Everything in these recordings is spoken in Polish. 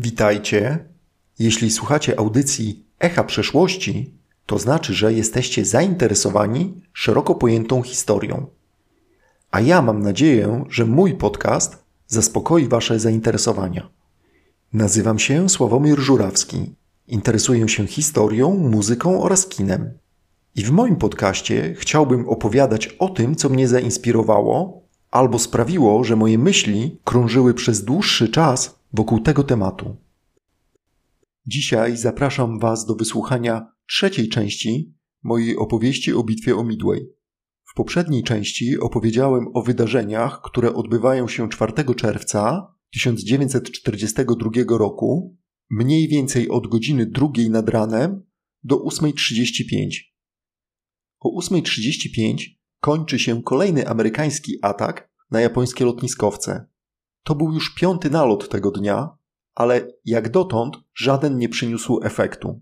Witajcie. Jeśli słuchacie audycji Echa Przeszłości, to znaczy, że jesteście zainteresowani szeroko pojętą historią. A ja mam nadzieję, że mój podcast zaspokoi Wasze zainteresowania. Nazywam się Sławomir Żurawski. Interesuję się historią, muzyką oraz kinem. I w moim podcaście chciałbym opowiadać o tym, co mnie zainspirowało albo sprawiło, że moje myśli krążyły przez dłuższy czas wokół tego tematu. Dzisiaj zapraszam Was do wysłuchania trzeciej części mojej opowieści o bitwie o Midway. W poprzedniej części opowiedziałem o wydarzeniach, które odbywają się 4 czerwca 1942 roku, mniej więcej od godziny drugiej nad ranem do 8.35. O 8.35 kończy się kolejny amerykański atak na japońskie lotniskowce. To był już piąty nalot tego dnia, ale jak dotąd żaden nie przyniósł efektu.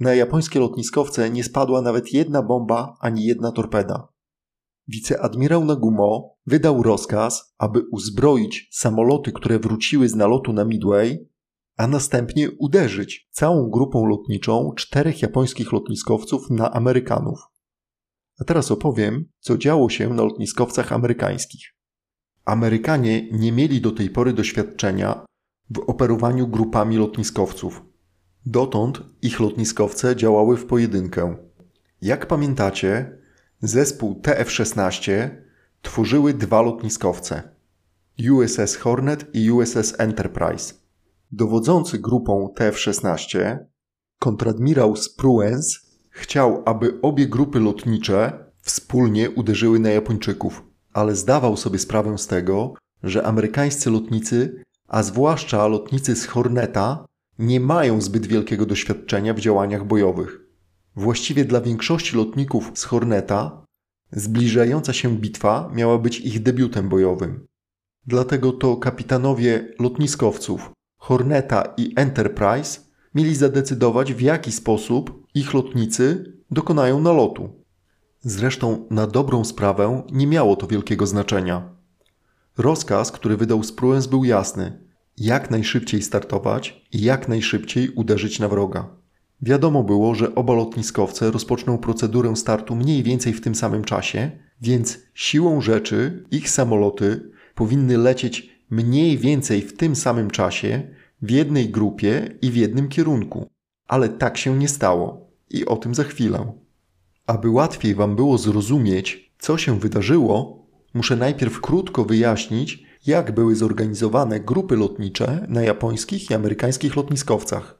Na japońskie lotniskowce nie spadła nawet jedna bomba ani jedna torpeda. Wiceadmirał Nagumo wydał rozkaz, aby uzbroić samoloty, które wróciły z nalotu na Midway, a następnie uderzyć całą grupą lotniczą czterech japońskich lotniskowców na Amerykanów. A teraz opowiem, co działo się na lotniskowcach amerykańskich. Amerykanie nie mieli do tej pory doświadczenia w operowaniu grupami lotniskowców. Dotąd ich lotniskowce działały w pojedynkę. Jak pamiętacie, zespół TF-16 tworzyły dwa lotniskowce USS Hornet i USS Enterprise. Dowodzący grupą TF-16, kontradmirał Spruance, chciał, aby obie grupy lotnicze wspólnie uderzyły na Japończyków, ale zdawał sobie sprawę z tego, że amerykańscy lotnicy, a zwłaszcza lotnicy z Horneta, nie mają zbyt wielkiego doświadczenia w działaniach bojowych. Właściwie dla większości lotników z Horneta zbliżająca się bitwa miała być ich debiutem bojowym. Dlatego to kapitanowie lotniskowców Horneta i Enterprise mieli zadecydować, w jaki sposób ich lotnicy dokonają nalotu. Zresztą na dobrą sprawę nie miało to wielkiego znaczenia. Rozkaz, który wydał Spruance był jasny: jak najszybciej startować i jak najszybciej uderzyć na wroga. Wiadomo było, że oba lotniskowce rozpoczną procedurę startu mniej więcej w tym samym czasie, więc siłą rzeczy ich samoloty powinny lecieć mniej więcej w tym samym czasie, w jednej grupie i w jednym kierunku. Ale tak się nie stało i o tym za chwilę. Aby łatwiej Wam było zrozumieć, co się wydarzyło, muszę najpierw krótko wyjaśnić, jak były zorganizowane grupy lotnicze na japońskich i amerykańskich lotniskowcach.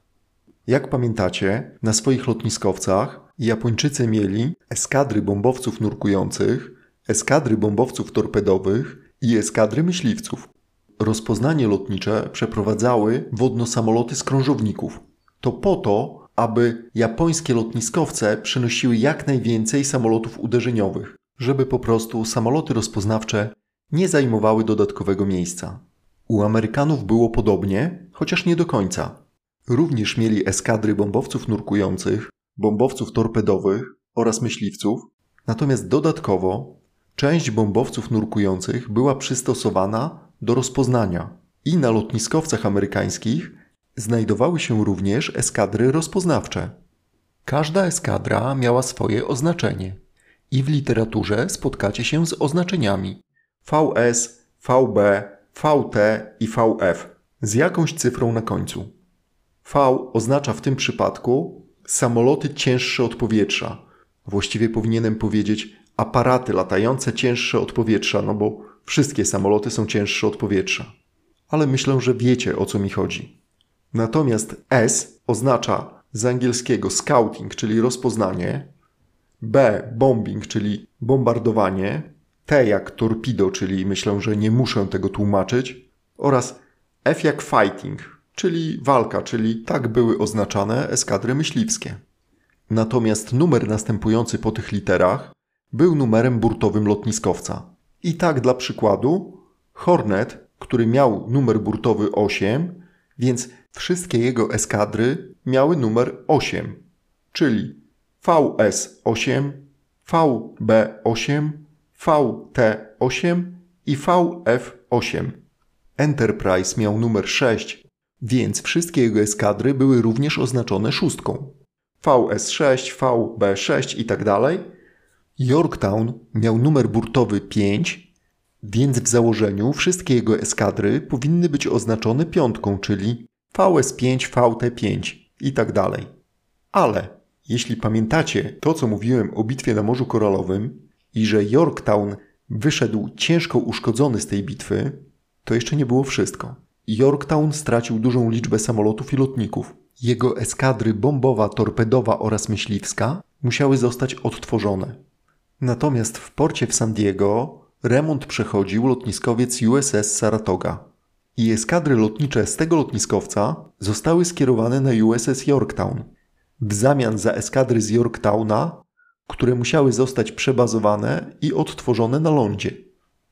Jak pamiętacie, na swoich lotniskowcach Japończycy mieli eskadry bombowców nurkujących, eskadry bombowców torpedowych i eskadry myśliwców. Rozpoznanie lotnicze przeprowadzały wodno-samoloty z krążowników. To po to, aby japońskie lotniskowce przynosiły jak najwięcej samolotów uderzeniowych, żeby po prostu samoloty rozpoznawcze nie zajmowały dodatkowego miejsca. U Amerykanów było podobnie, chociaż nie do końca. Również mieli eskadry bombowców nurkujących, bombowców torpedowych oraz myśliwców, natomiast dodatkowo część bombowców nurkujących była przystosowana do rozpoznania i na lotniskowcach amerykańskich znajdowały się również eskadry rozpoznawcze. Każda eskadra miała swoje oznaczenie i w literaturze spotkacie się z oznaczeniami VS, VB, VT i VF z jakąś cyfrą na końcu. V oznacza w tym przypadku samoloty cięższe od powietrza. Właściwie powinienem powiedzieć aparaty latające cięższe od powietrza, no bo wszystkie samoloty są cięższe od powietrza. Ale myślę, że wiecie o co mi chodzi. Natomiast S oznacza z angielskiego scouting, czyli rozpoznanie, B bombing, czyli bombardowanie, T jak torpedo, czyli myślę, że nie muszę tego tłumaczyć, oraz F jak fighting, czyli walka, czyli tak były oznaczane eskadry myśliwskie. Natomiast numer następujący po tych literach był numerem burtowym lotniskowca. I tak dla przykładu, Hornet, który miał numer burtowy 8, więc wszystkie jego eskadry miały numer 8, czyli VS8, VB8, VT8 i VF8. Enterprise miał numer 6, więc wszystkie jego eskadry były również oznaczone szóstką. VS6, VB6 i tak dalej. Yorktown miał numer burtowy 5, więc w założeniu wszystkie jego eskadry powinny być oznaczone piątką, czyli VS5, VT5 i tak dalej. Ale jeśli pamiętacie to, co mówiłem o bitwie na Morzu Koralowym i że Yorktown wyszedł ciężko uszkodzony z tej bitwy, to jeszcze nie było wszystko. Yorktown stracił dużą liczbę samolotów i lotników. Jego eskadry bombowa, torpedowa oraz myśliwska musiały zostać odtworzone. Natomiast w porcie w San Diego remont przechodził lotniskowiec USS Saratoga i eskadry lotnicze z tego lotniskowca zostały skierowane na USS Yorktown w zamian za eskadry z Yorktowna, które musiały zostać przebazowane i odtworzone na lądzie.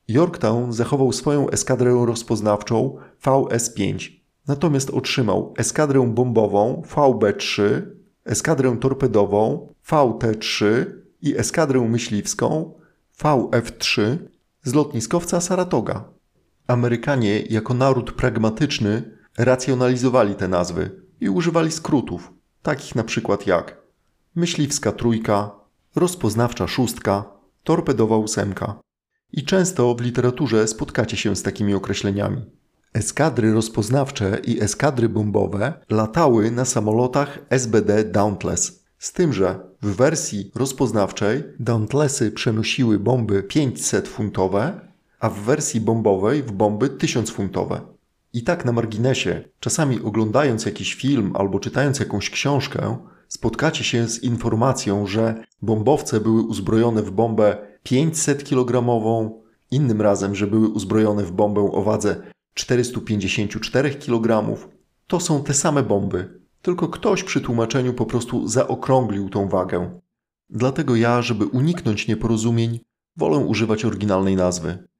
Yorktown zachował swoją eskadrę rozpoznawczą VS-5, natomiast otrzymał eskadrę bombową VB-3, eskadrę torpedową VT-3 i eskadrę myśliwską VF-3 z lotniskowca Saratoga. Amerykanie, jako naród pragmatyczny, racjonalizowali te nazwy i używali skrótów, takich na przykład jak myśliwska trójka, rozpoznawcza szóstka, torpedowa ósemka. I często w literaturze spotkacie się z takimi określeniami. Eskadry rozpoznawcze i eskadry bombowe latały na samolotach SBD Dauntless. Z tym, że w wersji rozpoznawczej Dauntlessy przenosiły bomby 500-funtowe, a w wersji bombowej w bomby 1000-funtowe. I tak na marginesie, czasami oglądając jakiś film albo czytając jakąś książkę, spotkacie się z informacją, że bombowce były uzbrojone w bombę 500 kg, innym razem, że były uzbrojone w bombę o wadze 454 kg. To są te same bomby, tylko ktoś przy tłumaczeniu po prostu zaokrąglił tą wagę. Dlatego ja, żeby uniknąć nieporozumień, wolę używać oryginalnej nazwy.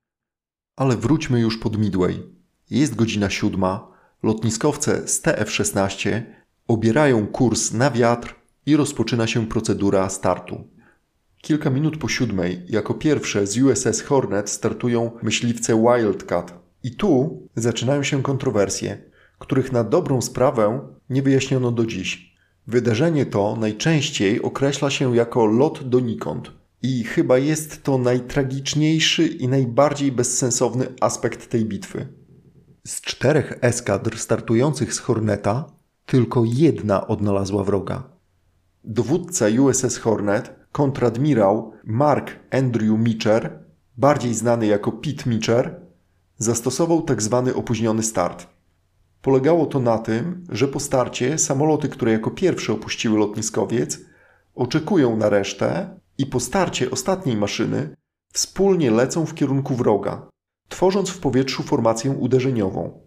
Ale wróćmy już pod Midway. Jest godzina siódma, lotniskowce z TF-16 obierają kurs na wiatr i rozpoczyna się procedura startu. Kilka minut po siódmej, jako pierwsze z USS Hornet startują myśliwce Wildcat. I tu zaczynają się kontrowersje, których na dobrą sprawę nie wyjaśniono do dziś. Wydarzenie to najczęściej określa się jako lot donikąd. I chyba jest to najtragiczniejszy i najbardziej bezsensowny aspekt tej bitwy. Z czterech eskadr startujących z Horneta, tylko jedna odnalazła wroga. Dowódca USS Hornet kontradmirał Mark Andrew Mitcher, bardziej znany jako Pete Mitcher, zastosował tzw. Tak opóźniony start. Polegało to na tym, że po starcie samoloty, które jako pierwsze opuściły lotniskowiec, oczekują na resztę i po starcie ostatniej maszyny wspólnie lecą w kierunku wroga, tworząc w powietrzu formację uderzeniową.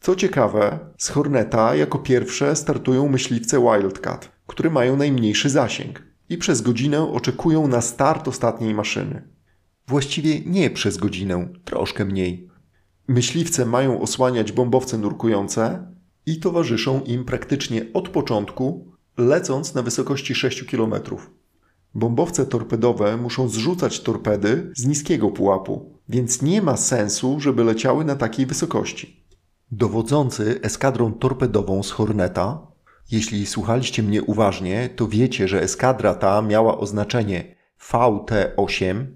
Co ciekawe, z Horneta jako pierwsze startują myśliwce Wildcat, które mają najmniejszy zasięg i przez godzinę oczekują na start ostatniej maszyny. Właściwie nie przez godzinę, troszkę mniej. Myśliwce mają osłaniać bombowce nurkujące i towarzyszą im praktycznie od początku, lecąc na wysokości 6 km. Bombowce torpedowe muszą zrzucać torpedy z niskiego pułapu, więc nie ma sensu, żeby leciały na takiej wysokości. Dowodzący eskadrą torpedową z Horneta jeśli słuchaliście mnie uważnie, to wiecie, że eskadra ta miała oznaczenie VT-8.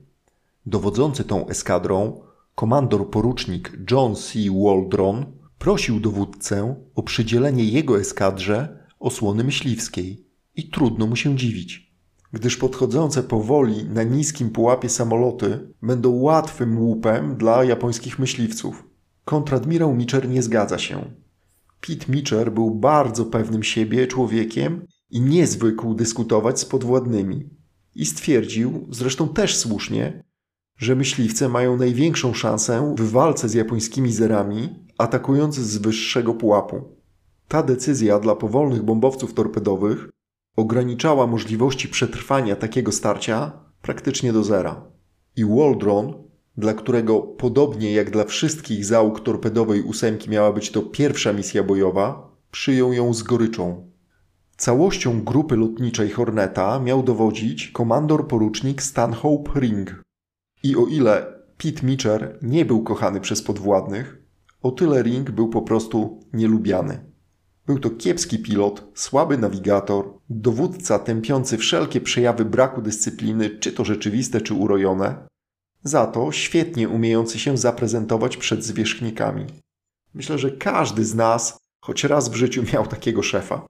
Dowodzący tą eskadrą, komandor porucznik John C. Waldron, prosił dowódcę o przydzielenie jego eskadrze osłony myśliwskiej. I trudno mu się dziwić, gdyż podchodzące powoli na niskim pułapie samoloty będą łatwym łupem dla japońskich myśliwców. Kontradmirał Mitcher nie zgadza się. Pete Mitcher był bardzo pewnym siebie człowiekiem i nie zwykł dyskutować z podwładnymi. I stwierdził, zresztą też słusznie, że myśliwce mają największą szansę w walce z japońskimi zerami, atakując z wyższego pułapu. Ta decyzja dla powolnych bombowców torpedowych ograniczała możliwości przetrwania takiego starcia praktycznie do zera. I Waldron dla którego podobnie jak dla wszystkich załóg torpedowej ósemki miała być to pierwsza misja bojowa, przyjął ją z goryczą. Całością grupy lotniczej Horneta miał dowodzić komandor porucznik Stanhope Ring. I o ile Pete Mitcher nie był kochany przez podwładnych, o tyle Ring był po prostu nielubiany. Był to kiepski pilot, słaby nawigator, dowódca tępiący wszelkie przejawy braku dyscypliny, czy to rzeczywiste, czy urojone, za to świetnie umiejący się zaprezentować przed zwierzchnikami. Myślę, że każdy z nas choć raz w życiu miał takiego szefa.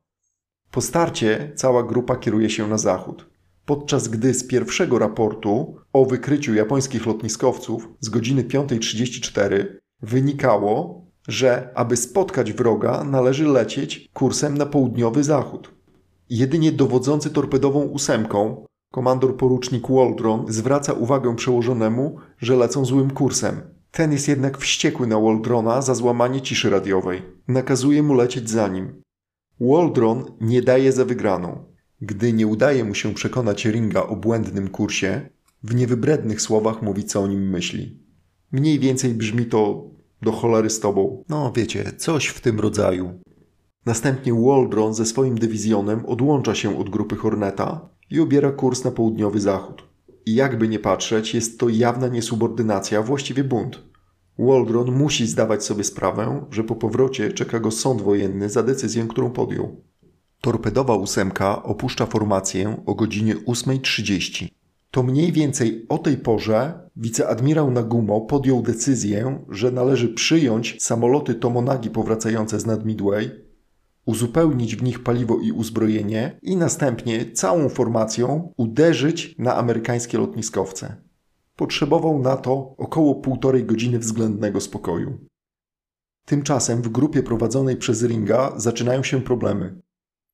Po starcie cała grupa kieruje się na zachód. Podczas gdy z pierwszego raportu o wykryciu japońskich lotniskowców z godziny 5.34 wynikało, że aby spotkać wroga należy lecieć kursem na południowy zachód. Jedynie dowodzący torpedową ósemką, komandor porucznik Waldron, zwraca uwagę przełożonemu, że lecą złym kursem. Ten jest jednak wściekły na Waldrona za złamanie ciszy radiowej. Nakazuje mu lecieć za nim. Waldron nie daje za wygraną. Gdy nie udaje mu się przekonać Ringa o błędnym kursie, w niewybrednych słowach mówi, co o nim myśli. Mniej więcej brzmi to do cholery z tobą. No wiecie, coś w tym rodzaju. Następnie Waldron ze swoim dywizjonem odłącza się od grupy Horneta i obiera kurs na południowy zachód. I jakby nie patrzeć, jest to jawna niesubordynacja, właściwie bunt. Waldron musi zdawać sobie sprawę, że po powrocie czeka go sąd wojenny za decyzję, którą podjął. Torpedowa ósemka opuszcza formację o godzinie 8.30. To mniej więcej o tej porze wiceadmirał Nagumo podjął decyzję, że należy przyjąć samoloty Tomonagi powracające z nad Midway, uzupełnić w nich paliwo i uzbrojenie i następnie całą formacją uderzyć na amerykańskie lotniskowce. Potrzebował na to około półtorej godziny względnego spokoju. Tymczasem w grupie prowadzonej przez Ringa zaczynają się problemy.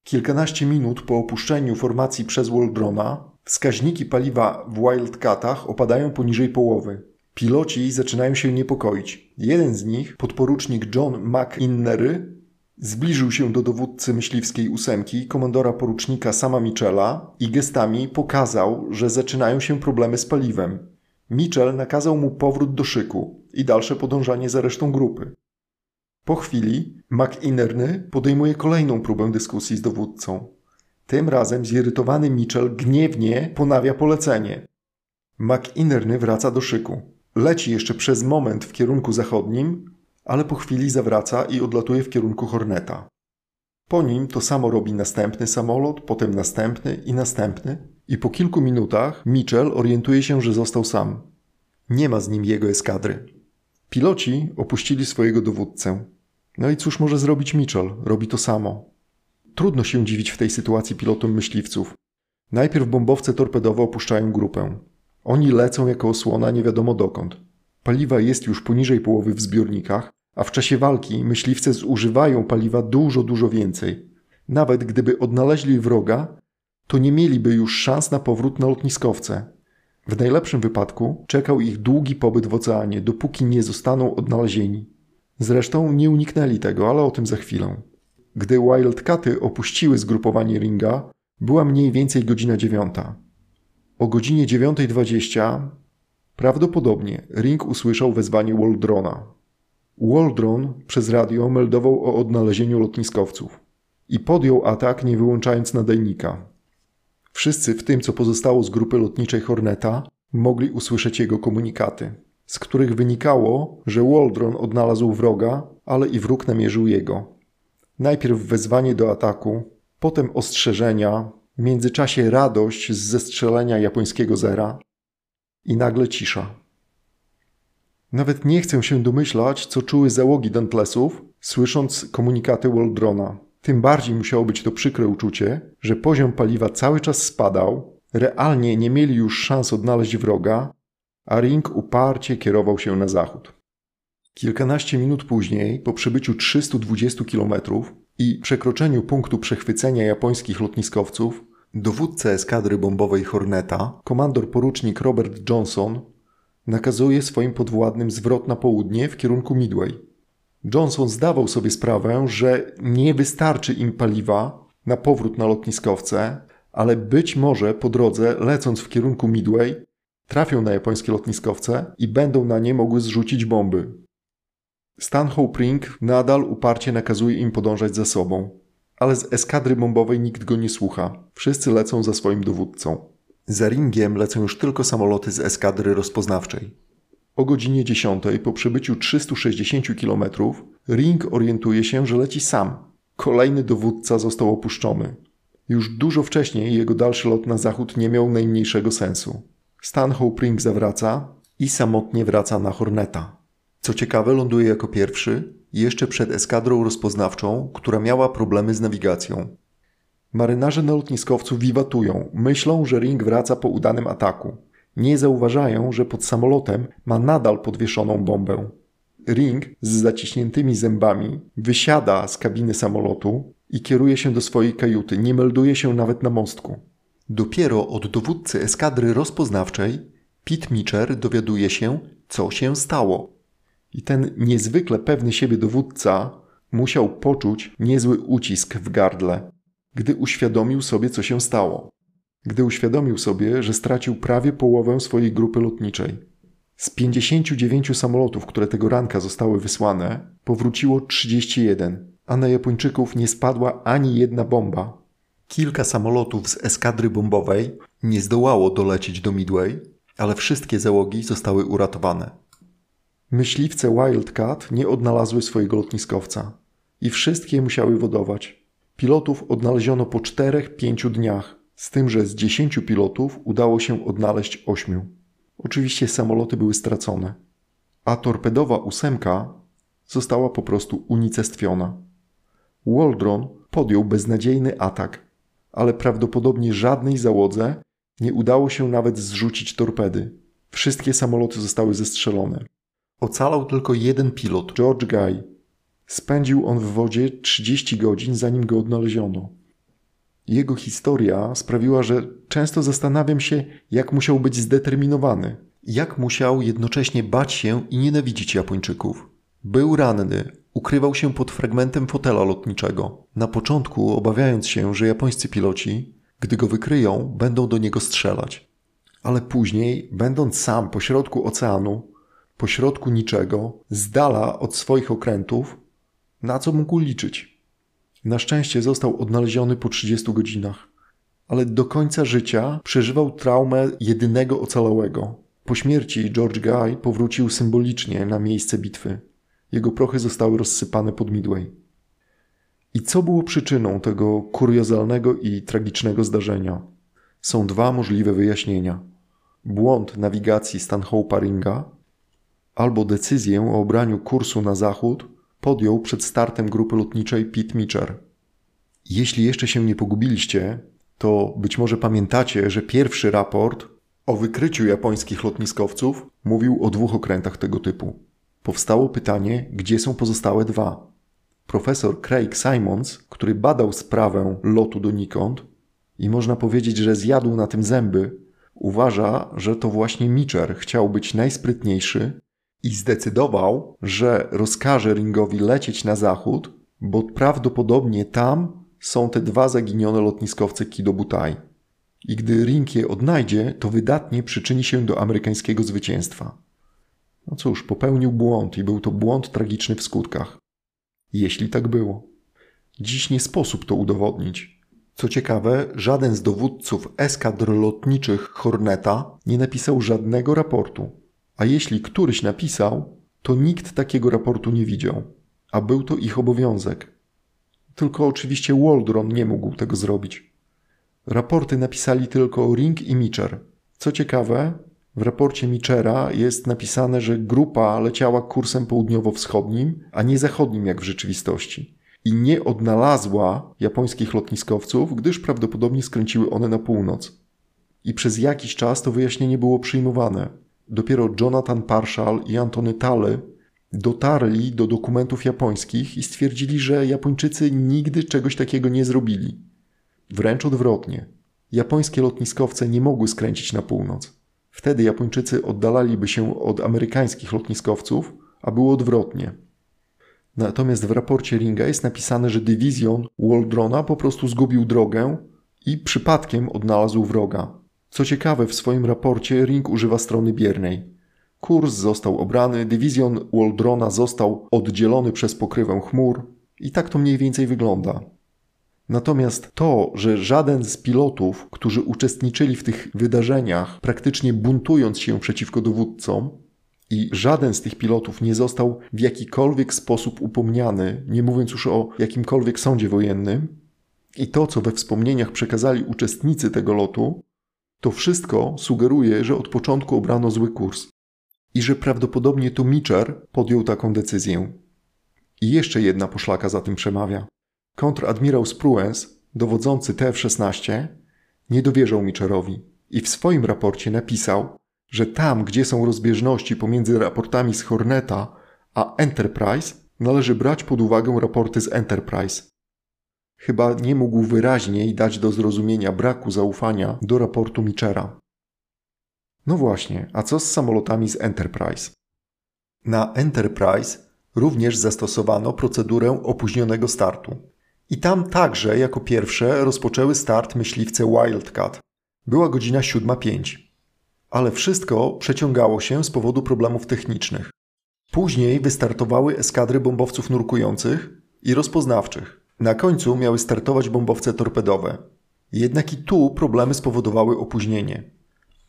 Kilkanaście minut po opuszczeniu formacji przez Waldrona wskaźniki paliwa w Wildcatach opadają poniżej połowy. Piloci zaczynają się niepokoić. Jeden z nich, podporucznik John McInnery, zbliżył się do dowódcy myśliwskiej ósemki, komandora porucznika Sama Michela i gestami pokazał, że zaczynają się problemy z paliwem. Mitchell nakazał mu powrót do szyku i dalsze podążanie za resztą grupy. Po chwili McInerney podejmuje kolejną próbę dyskusji z dowódcą. Tym razem zirytowany Mitchell gniewnie ponawia polecenie. McInerney wraca do szyku. Leci jeszcze przez moment w kierunku zachodnim, ale po chwili zawraca i odlatuje w kierunku Horneta. Po nim to samo robi następny samolot, potem następny i następny, i po kilku minutach Mitchell orientuje się, że został sam. Nie ma z nim jego eskadry. Piloci opuścili swojego dowódcę. No i cóż może zrobić Mitchell? Robi to samo. Trudno się dziwić w tej sytuacji pilotom myśliwców. Najpierw bombowce torpedowe opuszczają grupę. Oni lecą jako osłona nie wiadomo dokąd. Paliwa jest już poniżej połowy w zbiornikach, a w czasie walki myśliwce zużywają paliwa dużo, dużo więcej. Nawet gdyby odnaleźli wroga, to nie mieliby już szans na powrót na lotniskowce. W najlepszym wypadku czekał ich długi pobyt w oceanie, dopóki nie zostaną odnalezieni. Zresztą nie uniknęli tego, ale o tym za chwilę. Gdy Wildcaty opuściły zgrupowanie ringa, była mniej więcej godzina dziewiąta. O godzinie 9.20 prawdopodobnie Ring usłyszał wezwanie Waldrona. Waldron przez radio meldował o odnalezieniu lotniskowców i podjął atak nie wyłączając nadajnika. Wszyscy w tym, co pozostało z grupy lotniczej Horneta, mogli usłyszeć jego komunikaty, z których wynikało, że Waldron odnalazł wroga, ale i wróg namierzył jego. Najpierw wezwanie do ataku, potem ostrzeżenia, w międzyczasie radość z zestrzelenia japońskiego zera i nagle cisza. Nawet nie chcę się domyślać, co czuły załogi Dantlesów, słysząc komunikaty Waldrona. Tym bardziej musiało być to przykre uczucie, że poziom paliwa cały czas spadał, realnie nie mieli już szans odnaleźć wroga, a Ring uparcie kierował się na zachód. Kilkanaście minut później, po przebyciu 320 km i przekroczeniu punktu przechwycenia japońskich lotniskowców, dowódca eskadry bombowej Horneta, komandor porucznik Robert Johnson, nakazuje swoim podwładnym zwrot na południe w kierunku Midway. Johnson zdawał sobie sprawę, że nie wystarczy im paliwa na powrót na lotniskowce, ale być może po drodze, lecąc w kierunku Midway, trafią na japońskie lotniskowce i będą na nie mogły zrzucić bomby. Stanhope Ring nadal uparcie nakazuje im podążać za sobą, ale z eskadry bombowej nikt go nie słucha. Wszyscy lecą za swoim dowódcą. Za ringiem lecą już tylko samoloty z eskadry rozpoznawczej. O godzinie 10 po przebyciu 360 km Ring orientuje się, że leci sam. Kolejny dowódca został opuszczony. Już dużo wcześniej jego dalszy lot na zachód nie miał najmniejszego sensu. Stanhope Ring zawraca i samotnie wraca na Horneta. Co ciekawe, ląduje jako pierwszy, jeszcze przed eskadrą rozpoznawczą, która miała problemy z nawigacją. Marynarze na lotniskowcu wiwatują, myślą, że Ring wraca po udanym ataku. Nie zauważają, że pod samolotem ma nadal podwieszoną bombę. Ring z zaciśniętymi zębami wysiada z kabiny samolotu i kieruje się do swojej kajuty, nie melduje się nawet na mostku. Dopiero od dowódcy eskadry rozpoznawczej Pete Mitcher dowiaduje się, co się stało. I ten niezwykle pewny siebie dowódca musiał poczuć niezły ucisk w gardle, gdy uświadomił sobie, co się stało. Gdy uświadomił sobie, że stracił prawie połowę swojej grupy lotniczej. Z 59 samolotów, które tego ranka zostały wysłane, powróciło 31, a na Japończyków nie spadła ani jedna bomba. Kilka samolotów z eskadry bombowej nie zdołało dolecieć do Midway, ale wszystkie załogi zostały uratowane. Myśliwce Wildcat nie odnalazły swojego lotniskowca i wszystkie musiały wodować. Pilotów odnaleziono po 4-5 dniach, z tym, że z 10 pilotów udało się odnaleźć 8. Oczywiście samoloty były stracone, a torpedowa ósemka została po prostu unicestwiona. Waldron podjął beznadziejny atak, ale prawdopodobnie żadnej załodze nie udało się nawet zrzucić torpedy. Wszystkie samoloty zostały zestrzelone. Ocalał tylko jeden pilot, George Guy. Spędził on w wodzie 30 godzin, zanim go odnaleziono. Jego historia sprawiła, że często zastanawiam się, jak musiał być zdeterminowany. Jak musiał jednocześnie bać się i nienawidzić Japończyków. Był ranny, ukrywał się pod fragmentem fotela lotniczego. Na początku obawiając się, że japońscy piloci, gdy go wykryją, będą do niego strzelać. Ale później, będąc sam pośrodku oceanu, pośrodku niczego, z dala od swoich okrętów, na co mógł liczyć? Na szczęście został odnaleziony po 30 godzinach, ale do końca życia przeżywał traumę jedynego ocalałego. Po śmierci George Guy powrócił symbolicznie na miejsce bitwy. Jego prochy zostały rozsypane pod Midway. I co było przyczyną tego kuriozalnego i tragicznego zdarzenia? Są dwa możliwe wyjaśnienia. Błąd nawigacji Stanhope'a Ringa albo decyzję o obraniu kursu na zachód podjął przed startem grupy lotniczej Pete Mitcher. Jeśli jeszcze się nie pogubiliście, to być może pamiętacie, że pierwszy raport o wykryciu japońskich lotniskowców mówił o dwóch okrętach tego typu. Powstało pytanie, gdzie są pozostałe dwa. Profesor Craig Simons, który badał sprawę lotu donikąd i można powiedzieć, że zjadł na tym zęby, uważa, że to właśnie Mitcher chciał być najsprytniejszy i zdecydował, że rozkaże Ringowi lecieć na zachód, bo prawdopodobnie tam są te dwa zaginione lotniskowce Kidobutai. I gdy Ring je odnajdzie, to wydatnie przyczyni się do amerykańskiego zwycięstwa. No cóż, popełnił błąd i był to błąd tragiczny w skutkach. Jeśli tak było. Dziś nie sposób to udowodnić. Co ciekawe, żaden z dowódców eskadr lotniczych Horneta nie napisał żadnego raportu. A jeśli któryś napisał, to nikt takiego raportu nie widział, a był to ich obowiązek. Tylko oczywiście Waldron nie mógł tego zrobić. Raporty napisali tylko Ring i Mitcher. Co ciekawe, w raporcie Michera jest napisane, że grupa leciała kursem południowo-wschodnim, a nie zachodnim jak w rzeczywistości. I nie odnalazła japońskich lotniskowców, gdyż prawdopodobnie skręciły one na północ. I przez jakiś czas to wyjaśnienie było przyjmowane. Dopiero Jonathan Parshall i Antony Tale dotarli do dokumentów japońskich i stwierdzili, że Japończycy nigdy czegoś takiego nie zrobili. Wręcz odwrotnie. Japońskie lotniskowce nie mogły skręcić na północ. Wtedy Japończycy oddalaliby się od amerykańskich lotniskowców, a było odwrotnie. Natomiast w raporcie Ringa jest napisane, że dywizjon Waldrona po prostu zgubił drogę i przypadkiem odnalazł wroga. Co ciekawe, w swoim raporcie Ring używa strony biernej. Kurs został obrany, dywizjon Waldrona został oddzielony przez pokrywę chmur i tak to mniej więcej wygląda. Natomiast to, że żaden z pilotów, którzy uczestniczyli w tych wydarzeniach, praktycznie buntując się przeciwko dowódcom, i żaden z tych pilotów nie został w jakikolwiek sposób upomniany, nie mówiąc już o jakimkolwiek sądzie wojennym, i to, co we wspomnieniach przekazali uczestnicy tego lotu, to wszystko sugeruje, że od początku obrano zły kurs i że prawdopodobnie to Mitchell podjął taką decyzję. I jeszcze jedna poszlaka za tym przemawia. Kontradmirał Spruance, dowodzący TF-16, nie dowierzał Mitchellowi i w swoim raporcie napisał, że tam, gdzie są rozbieżności pomiędzy raportami z Horneta a Enterprise, należy brać pod uwagę raporty z Enterprise. Chyba nie mógł wyraźniej dać do zrozumienia braku zaufania do raportu Michera. No właśnie, a co z samolotami z Enterprise? Na Enterprise również zastosowano procedurę opóźnionego startu. I tam także jako pierwsze rozpoczęły start myśliwce Wildcat. Była godzina 7.05. Ale wszystko przeciągało się z powodu problemów technicznych. Później wystartowały eskadry bombowców nurkujących i rozpoznawczych. Na końcu miały startować bombowce torpedowe. Jednak i tu problemy spowodowały opóźnienie.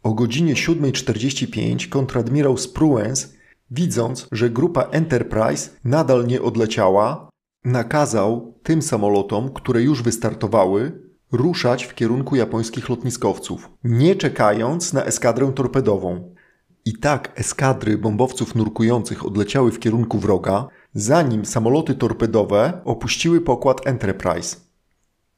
O godzinie 7.45 kontradmirał Spruance, widząc, że grupa Enterprise nadal nie odleciała, nakazał tym samolotom, które już wystartowały, ruszać w kierunku japońskich lotniskowców, nie czekając na eskadrę torpedową. I tak eskadry bombowców nurkujących odleciały w kierunku wroga, zanim samoloty torpedowe opuściły pokład Enterprise.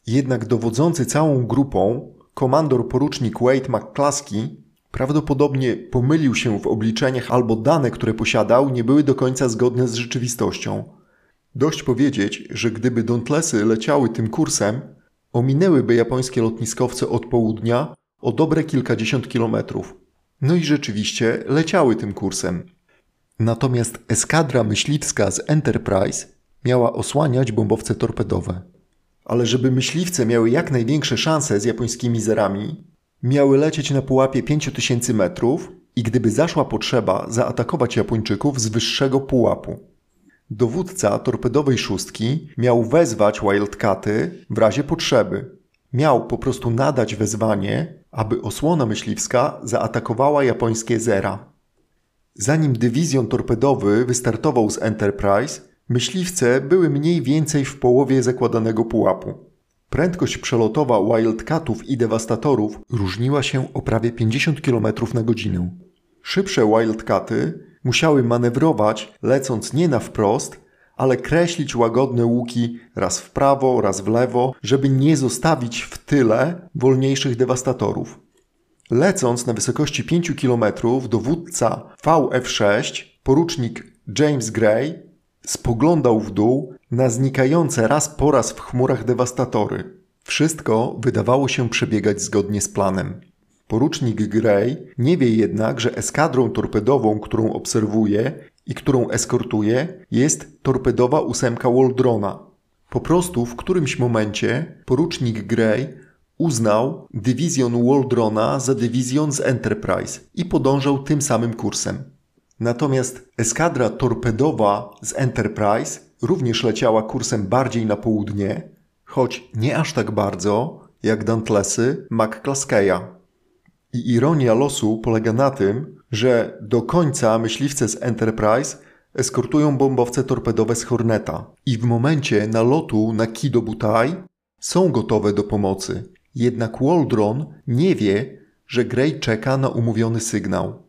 Jednak dowodzący całą grupą, komandor porucznik Wade McCluskey, prawdopodobnie pomylił się w obliczeniach albo dane, które posiadał, nie były do końca zgodne z rzeczywistością. Dość powiedzieć, że gdyby Dauntlessy leciały tym kursem, ominęłyby japońskie lotniskowce od południa o dobre kilkadziesiąt kilometrów. No i rzeczywiście leciały tym kursem. Natomiast eskadra myśliwska z Enterprise miała osłaniać bombowce torpedowe. Ale żeby myśliwce miały jak największe szanse z japońskimi zerami, miały lecieć na pułapie 5000 metrów i gdyby zaszła potrzeba, zaatakować Japończyków z wyższego pułapu. Dowódca torpedowej szóstki miał wezwać Wildcaty w razie potrzeby. Miał po prostu nadać wezwanie, aby osłona myśliwska zaatakowała japońskie zera. Zanim dywizjon torpedowy wystartował z Enterprise, myśliwce były mniej więcej w połowie zakładanego pułapu. Prędkość przelotowa Wildcatów i dewastatorów różniła się o prawie 50 km na godzinę. Szybsze Wildcaty musiały manewrować, lecąc nie na wprost, ale kreślić łagodne łuki raz w prawo, raz w lewo, żeby nie zostawić w tyle wolniejszych dewastatorów. Lecąc na wysokości 5 km, dowódca VF-6, porucznik James Gray, spoglądał w dół na znikające raz po raz w chmurach dewastatory. Wszystko wydawało się przebiegać zgodnie z planem. Porucznik Gray nie wie jednak, że eskadrą torpedową, którą obserwuje i którą eskortuje, jest torpedowa ósemka Waldrona. Po prostu w którymś momencie porucznik Gray uznał dywizjon Waldrona za dywizjon z Enterprise i podążał tym samym kursem. Natomiast eskadra torpedowa z Enterprise również leciała kursem bardziej na południe, choć nie aż tak bardzo jak Dauntlessy McCluskeya. I ironia losu polega na tym, że do końca myśliwce z Enterprise eskortują bombowce torpedowe z Horneta i w momencie nalotu na Kido Butai są gotowe do pomocy. Jednak Waldron nie wie, że Gray czeka na umówiony sygnał.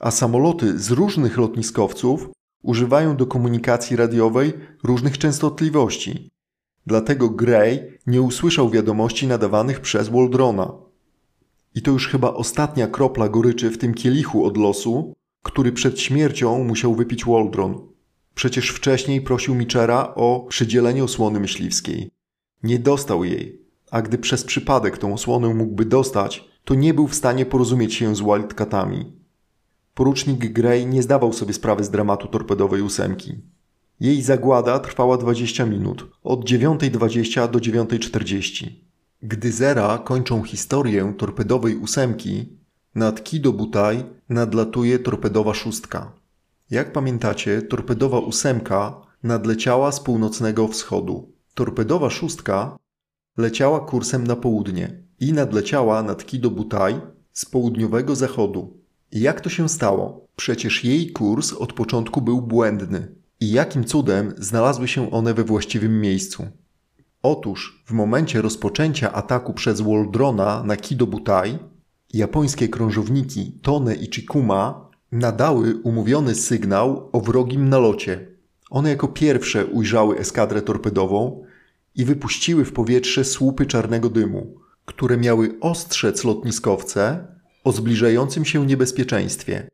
A samoloty z różnych lotniskowców używają do komunikacji radiowej różnych częstotliwości. Dlatego Gray nie usłyszał wiadomości nadawanych przez Waldrona. I to już chyba ostatnia kropla goryczy w tym kielichu od losu, który przed śmiercią musiał wypić Waldron. Przecież wcześniej prosił Michera o przydzielenie osłony myśliwskiej. Nie dostał jej, a gdy przez przypadek tą osłonę mógłby dostać, to nie był w stanie porozumieć się z Wildcatami. Porucznik Gray nie zdawał sobie sprawy z dramatu torpedowej ósemki. Jej zagłada trwała 20 minut, od 9.20 do 9.40. Gdy Zera kończą historię torpedowej ósemki, nad Kido Butai nadlatuje torpedowa szóstka. Jak pamiętacie, torpedowa ósemka nadleciała z północnego wschodu. Torpedowa szóstka leciała kursem na południe i nadleciała nad Kido Butai z południowego zachodu. Jak to się stało? Przecież jej kurs od początku był błędny. I jakim cudem znalazły się one we właściwym miejscu? Otóż w momencie rozpoczęcia ataku przez Waldrona na Kido Butai, japońskie krążowniki Tone i Chikuma nadały umówiony sygnał o wrogim nalocie. One jako pierwsze ujrzały eskadrę torpedową i wypuściły w powietrze słupy czarnego dymu, które miały ostrzec lotniskowce o zbliżającym się niebezpieczeństwie.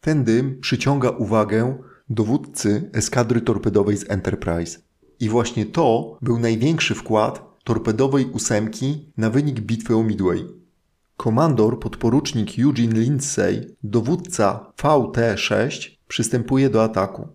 Ten dym przyciąga uwagę dowódcy eskadry torpedowej z Enterprise. I właśnie to był największy wkład torpedowej ósemki na wynik bitwy o Midway. Komandor podporucznik Eugene Lindsay, dowódca VT-6, przystępuje do ataku.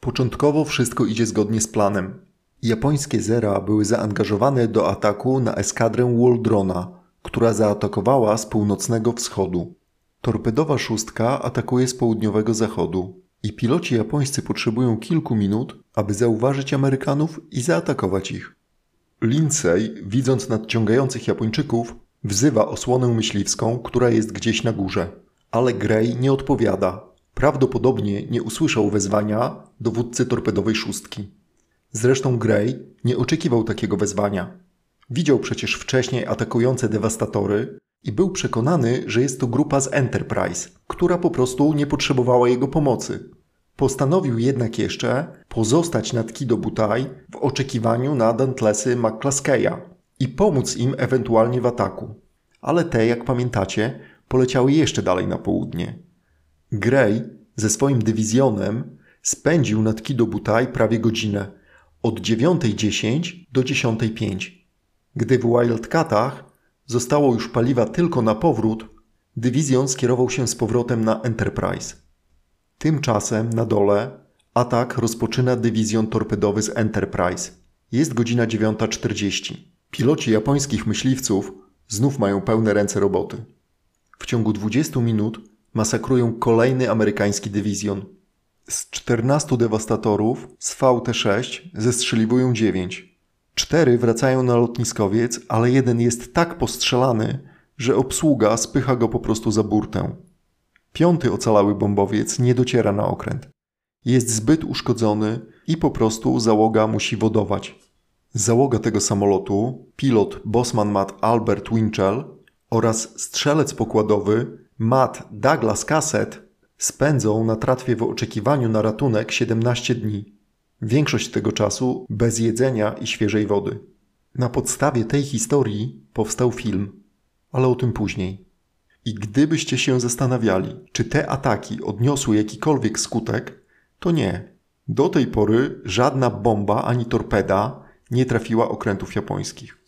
Początkowo wszystko idzie zgodnie z planem. Japońskie zera były zaangażowane do ataku na eskadrę Waldrona, która zaatakowała z północnego wschodu. Torpedowa szóstka atakuje z południowego zachodu i piloci japońscy potrzebują kilku minut, aby zauważyć Amerykanów i zaatakować ich. Lindsay, widząc nadciągających Japończyków, wzywa osłonę myśliwską, która jest gdzieś na górze. Ale Gray nie odpowiada. Prawdopodobnie nie usłyszał wezwania dowódcy torpedowej szóstki. Zresztą Gray nie oczekiwał takiego wezwania. Widział przecież wcześniej atakujące dewastatory i był przekonany, że jest to grupa z Enterprise, która po prostu nie potrzebowała jego pomocy. Postanowił jednak jeszcze pozostać nad Kido Butai w oczekiwaniu na Dantlesy McClaskeya i pomóc im ewentualnie w ataku. Ale te, jak pamiętacie, poleciały jeszcze dalej na południe. Gray ze swoim dywizjonem spędził nad Kido Butai prawie godzinę, od 9.10 do 10.05. Gdy w Wildcatach zostało już paliwa tylko na powrót, dywizjon skierował się z powrotem na Enterprise. Tymczasem na dole atak rozpoczyna dywizjon torpedowy z Enterprise. Jest godzina 9.40. Piloci japońskich myśliwców znów mają pełne ręce roboty. W ciągu 20 minut masakrują kolejny amerykański dywizjon. Z 14 dewastatorów z VT-6 zestrzeliwują 9. Cztery wracają na lotniskowiec, ale jeden jest tak postrzelany, że obsługa spycha go po prostu za burtę. Piąty ocalały bombowiec nie dociera na okręt. Jest zbyt uszkodzony i po prostu załoga musi wodować. Załoga tego samolotu, pilot Bosman Matt Albert Winchell oraz strzelec pokładowy Matt Douglas Cassett spędzą na tratwie w oczekiwaniu na ratunek 17 dni. Większość tego czasu bez jedzenia i świeżej wody. Na podstawie tej historii powstał film, ale o tym później. I gdybyście się zastanawiali, czy te ataki odniosły jakikolwiek skutek, to nie. Do tej pory żadna bomba ani torpeda nie trafiła okrętów japońskich.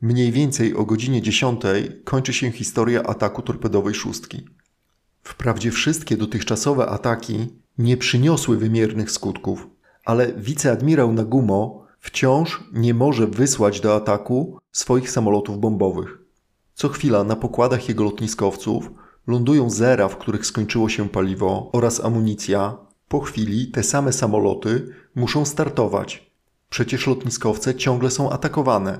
Mniej więcej o godzinie 10 kończy się historia ataku torpedowej szóstki. Wprawdzie wszystkie dotychczasowe ataki nie przyniosły wymiernych skutków, ale wiceadmirał Nagumo wciąż nie może wysłać do ataku swoich samolotów bombowych. Co chwila na pokładach jego lotniskowców lądują zera, w których skończyło się paliwo oraz amunicja. Po chwili te same samoloty muszą startować. Przecież lotniskowce ciągle są atakowane,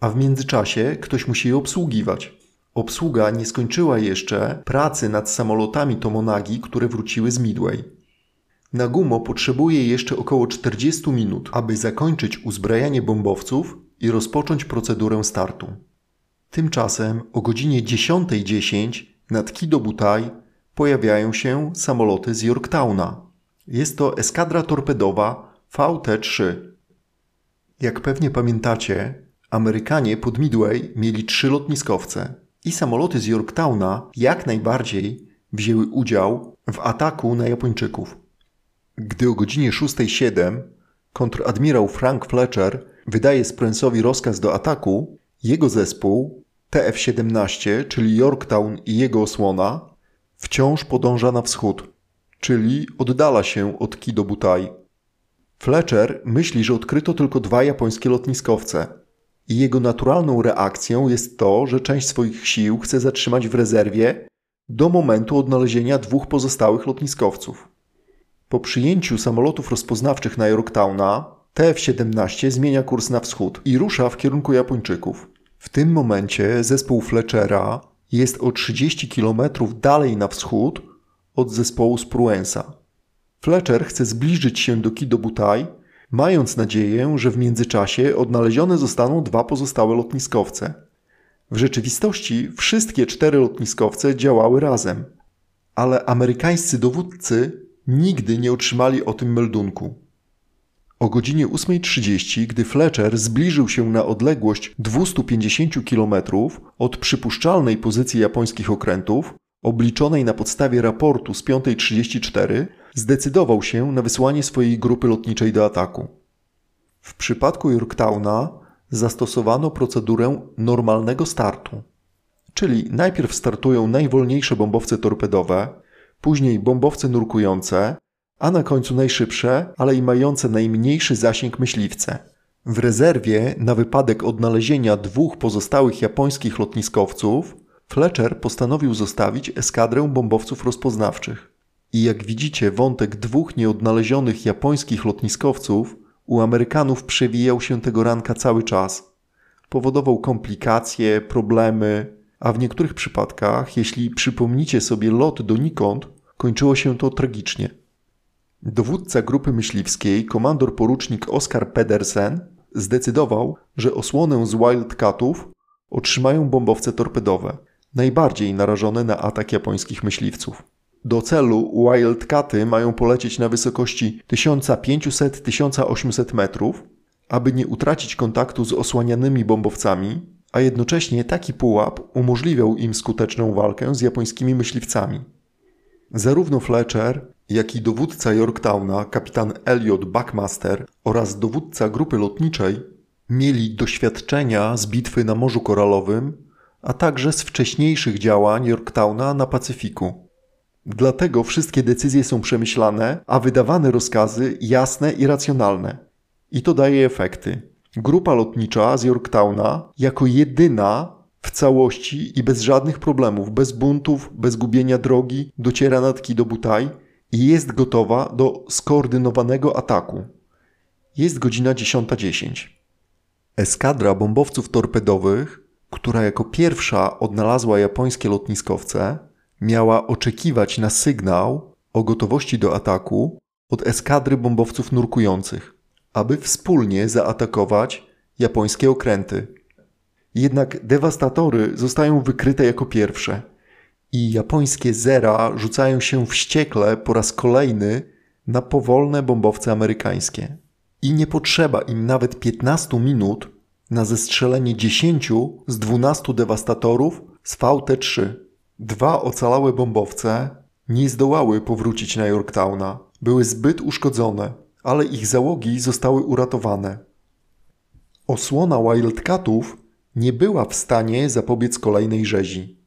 a w międzyczasie ktoś musi je obsługiwać. Obsługa nie skończyła jeszcze pracy nad samolotami Tomonagi, które wróciły z Midway. Nagumo potrzebuje jeszcze około 40 minut, aby zakończyć uzbrajanie bombowców i rozpocząć procedurę startu. Tymczasem o godzinie 10.10 .10 nad Kido Butai pojawiają się samoloty z Yorktowna. Jest to eskadra torpedowa VT-3. Jak pewnie pamiętacie, Amerykanie pod Midway mieli trzy lotniskowce i samoloty z Yorktowna jak najbardziej wzięły udział w ataku na Japończyków. Gdy o godzinie 6.07 kontradmirał Frank Fletcher wydaje Spruance'owi rozkaz do ataku, jego zespół TF-17, czyli Yorktown i jego osłona, wciąż podąża na wschód, czyli oddala się od Kido Butai. Fletcher myśli, że odkryto tylko dwa japońskie lotniskowce i jego naturalną reakcją jest to, że część swoich sił chce zatrzymać w rezerwie do momentu odnalezienia dwóch pozostałych lotniskowców. Po przyjęciu samolotów rozpoznawczych na Yorktowna, TF-17 zmienia kurs na wschód i rusza w kierunku Japończyków. W tym momencie zespół Fletchera jest o 30 km dalej na wschód od zespołu z Pruensa. Fletcher chce zbliżyć się do Kido Butai, mając nadzieję, że w międzyczasie odnalezione zostaną dwa pozostałe lotniskowce. W rzeczywistości wszystkie cztery lotniskowce działały razem, ale amerykańscy dowódcy nigdy nie otrzymali o tym meldunku. O godzinie 8.30, gdy Fletcher zbliżył się na odległość 250 km od przypuszczalnej pozycji japońskich okrętów, obliczonej na podstawie raportu z 5.34, zdecydował się na wysłanie swojej grupy lotniczej do ataku. W przypadku Yorktowna zastosowano procedurę normalnego startu, czyli najpierw startują najwolniejsze bombowce torpedowe, później bombowce nurkujące, a na końcu najszybsze, ale i mające najmniejszy zasięg myśliwce. W rezerwie, na wypadek odnalezienia dwóch pozostałych japońskich lotniskowców, Fletcher postanowił zostawić eskadrę bombowców rozpoznawczych. I jak widzicie, wątek dwóch nieodnalezionych japońskich lotniskowców u Amerykanów przewijał się tego ranka cały czas. Powodował komplikacje, problemy, a w niektórych przypadkach, jeśli przypomnicie sobie lot donikąd, kończyło się to tragicznie. Dowódca grupy myśliwskiej, komandor porucznik Oskar Pedersen, zdecydował, że osłonę z Wildcatów otrzymają bombowce torpedowe, najbardziej narażone na atak japońskich myśliwców. Do celu Wildcaty mają polecieć na wysokości 1500-1800 metrów, aby nie utracić kontaktu z osłanianymi bombowcami, a jednocześnie taki pułap umożliwiał im skuteczną walkę z japońskimi myśliwcami. Zarówno Fletcher, jak i dowódca Yorktowna, kapitan Elliot Buckmaster oraz dowódca grupy lotniczej mieli doświadczenia z bitwy na Morzu Koralowym, a także z wcześniejszych działań Yorktowna na Pacyfiku. Dlatego wszystkie decyzje są przemyślane, a wydawane rozkazy jasne i racjonalne. I to daje efekty. Grupa lotnicza z Yorktowna jako jedyna w całości i bez żadnych problemów, bez buntów, bez gubienia drogi, dociera nad do Butaj i jest gotowa do skoordynowanego ataku. Jest godzina 10.10. Eskadra bombowców torpedowych, która jako pierwsza odnalazła japońskie lotniskowce, miała oczekiwać na sygnał o gotowości do ataku od eskadry bombowców nurkujących, aby wspólnie zaatakować japońskie okręty. Jednak dewastatory zostają wykryte jako pierwsze i japońskie zera rzucają się wściekle po raz kolejny na powolne bombowce amerykańskie. I nie potrzeba im nawet 15 minut na zestrzelenie 10 z 12 dewastatorów z VT-3. Dwa ocalałe bombowce nie zdołały powrócić na Yorktowna. Były zbyt uszkodzone, ale ich załogi zostały uratowane. Osłona Wildcatów nie była w stanie zapobiec kolejnej rzezi.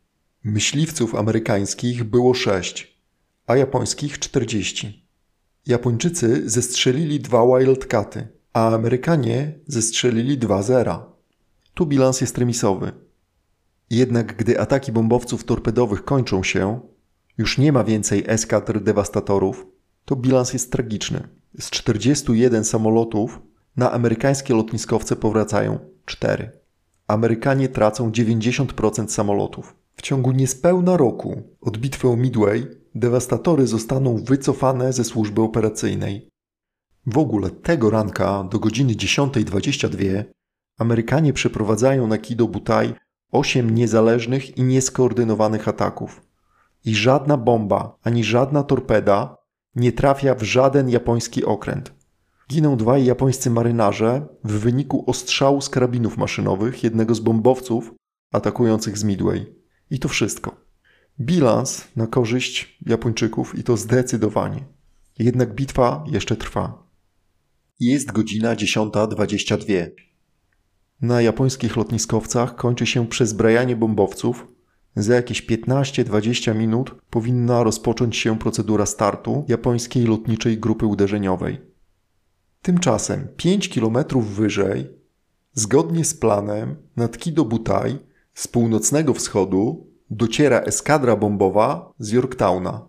Myśliwców amerykańskich było sześć, a japońskich czterdzieści. Japończycy zestrzelili dwa Wildcaty, a Amerykanie zestrzelili dwa zera. Tu bilans jest remisowy. Jednak gdy ataki bombowców torpedowych kończą się, już nie ma więcej eskadr dewastatorów, to bilans jest tragiczny. Z 41 samolotów na amerykańskie lotniskowce powracają 4. Amerykanie tracą 90% samolotów. W ciągu niespełna roku od bitwy o Midway dewastatory zostaną wycofane ze służby operacyjnej. W ogóle tego ranka do godziny 10.22 Amerykanie przeprowadzają na Kido Butai 8 niezależnych i nieskoordynowanych ataków. I żadna bomba ani żadna torpeda nie trafia w żaden japoński okręt. Giną dwaj japońscy marynarze w wyniku ostrzału z karabinów maszynowych jednego z bombowców atakujących z Midway. I to wszystko. Bilans na korzyść Japończyków i to zdecydowanie. Jednak bitwa jeszcze trwa. Jest godzina 10.22. Na japońskich lotniskowcach kończy się przezbrajanie bombowców. Za jakieś 15-20 minut powinna rozpocząć się procedura startu japońskiej lotniczej grupy uderzeniowej. Tymczasem 5 km wyżej, zgodnie z planem, nad Kido Butai z północnego wschodu dociera eskadra bombowa z Yorktowna.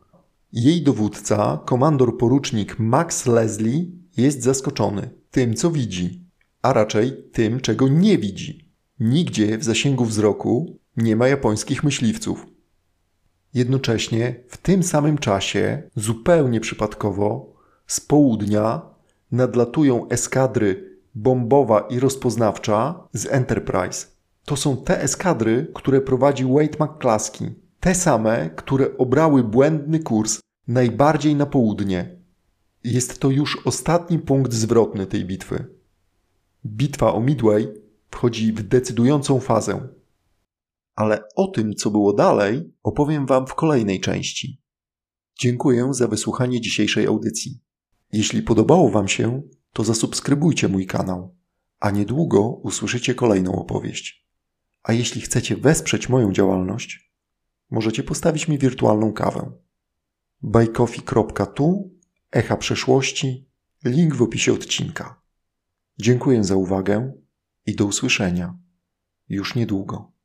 Jej dowódca, komandor porucznik Max Leslie, jest zaskoczony tym, co widzi, a raczej tym, czego nie widzi. Nigdzie w zasięgu wzroku nie ma japońskich myśliwców. Jednocześnie w tym samym czasie, zupełnie przypadkowo, z południa nadlatują eskadry bombowa i rozpoznawcza z Enterprise. To są te eskadry, które prowadzi Wade McClaskey. Te same, które obrały błędny kurs najbardziej na południe. Jest to już ostatni punkt zwrotny tej bitwy. Bitwa o Midway wchodzi w decydującą fazę. Ale o tym, co było dalej, opowiem Wam w kolejnej części. Dziękuję za wysłuchanie dzisiejszej audycji. Jeśli podobało Wam się, to zasubskrybujcie mój kanał, a niedługo usłyszycie kolejną opowieść. A jeśli chcecie wesprzeć moją działalność, możecie postawić mi wirtualną kawę. bajkofi.tu, echa przeszłości, link w opisie odcinka. Dziękuję za uwagę i do usłyszenia już niedługo.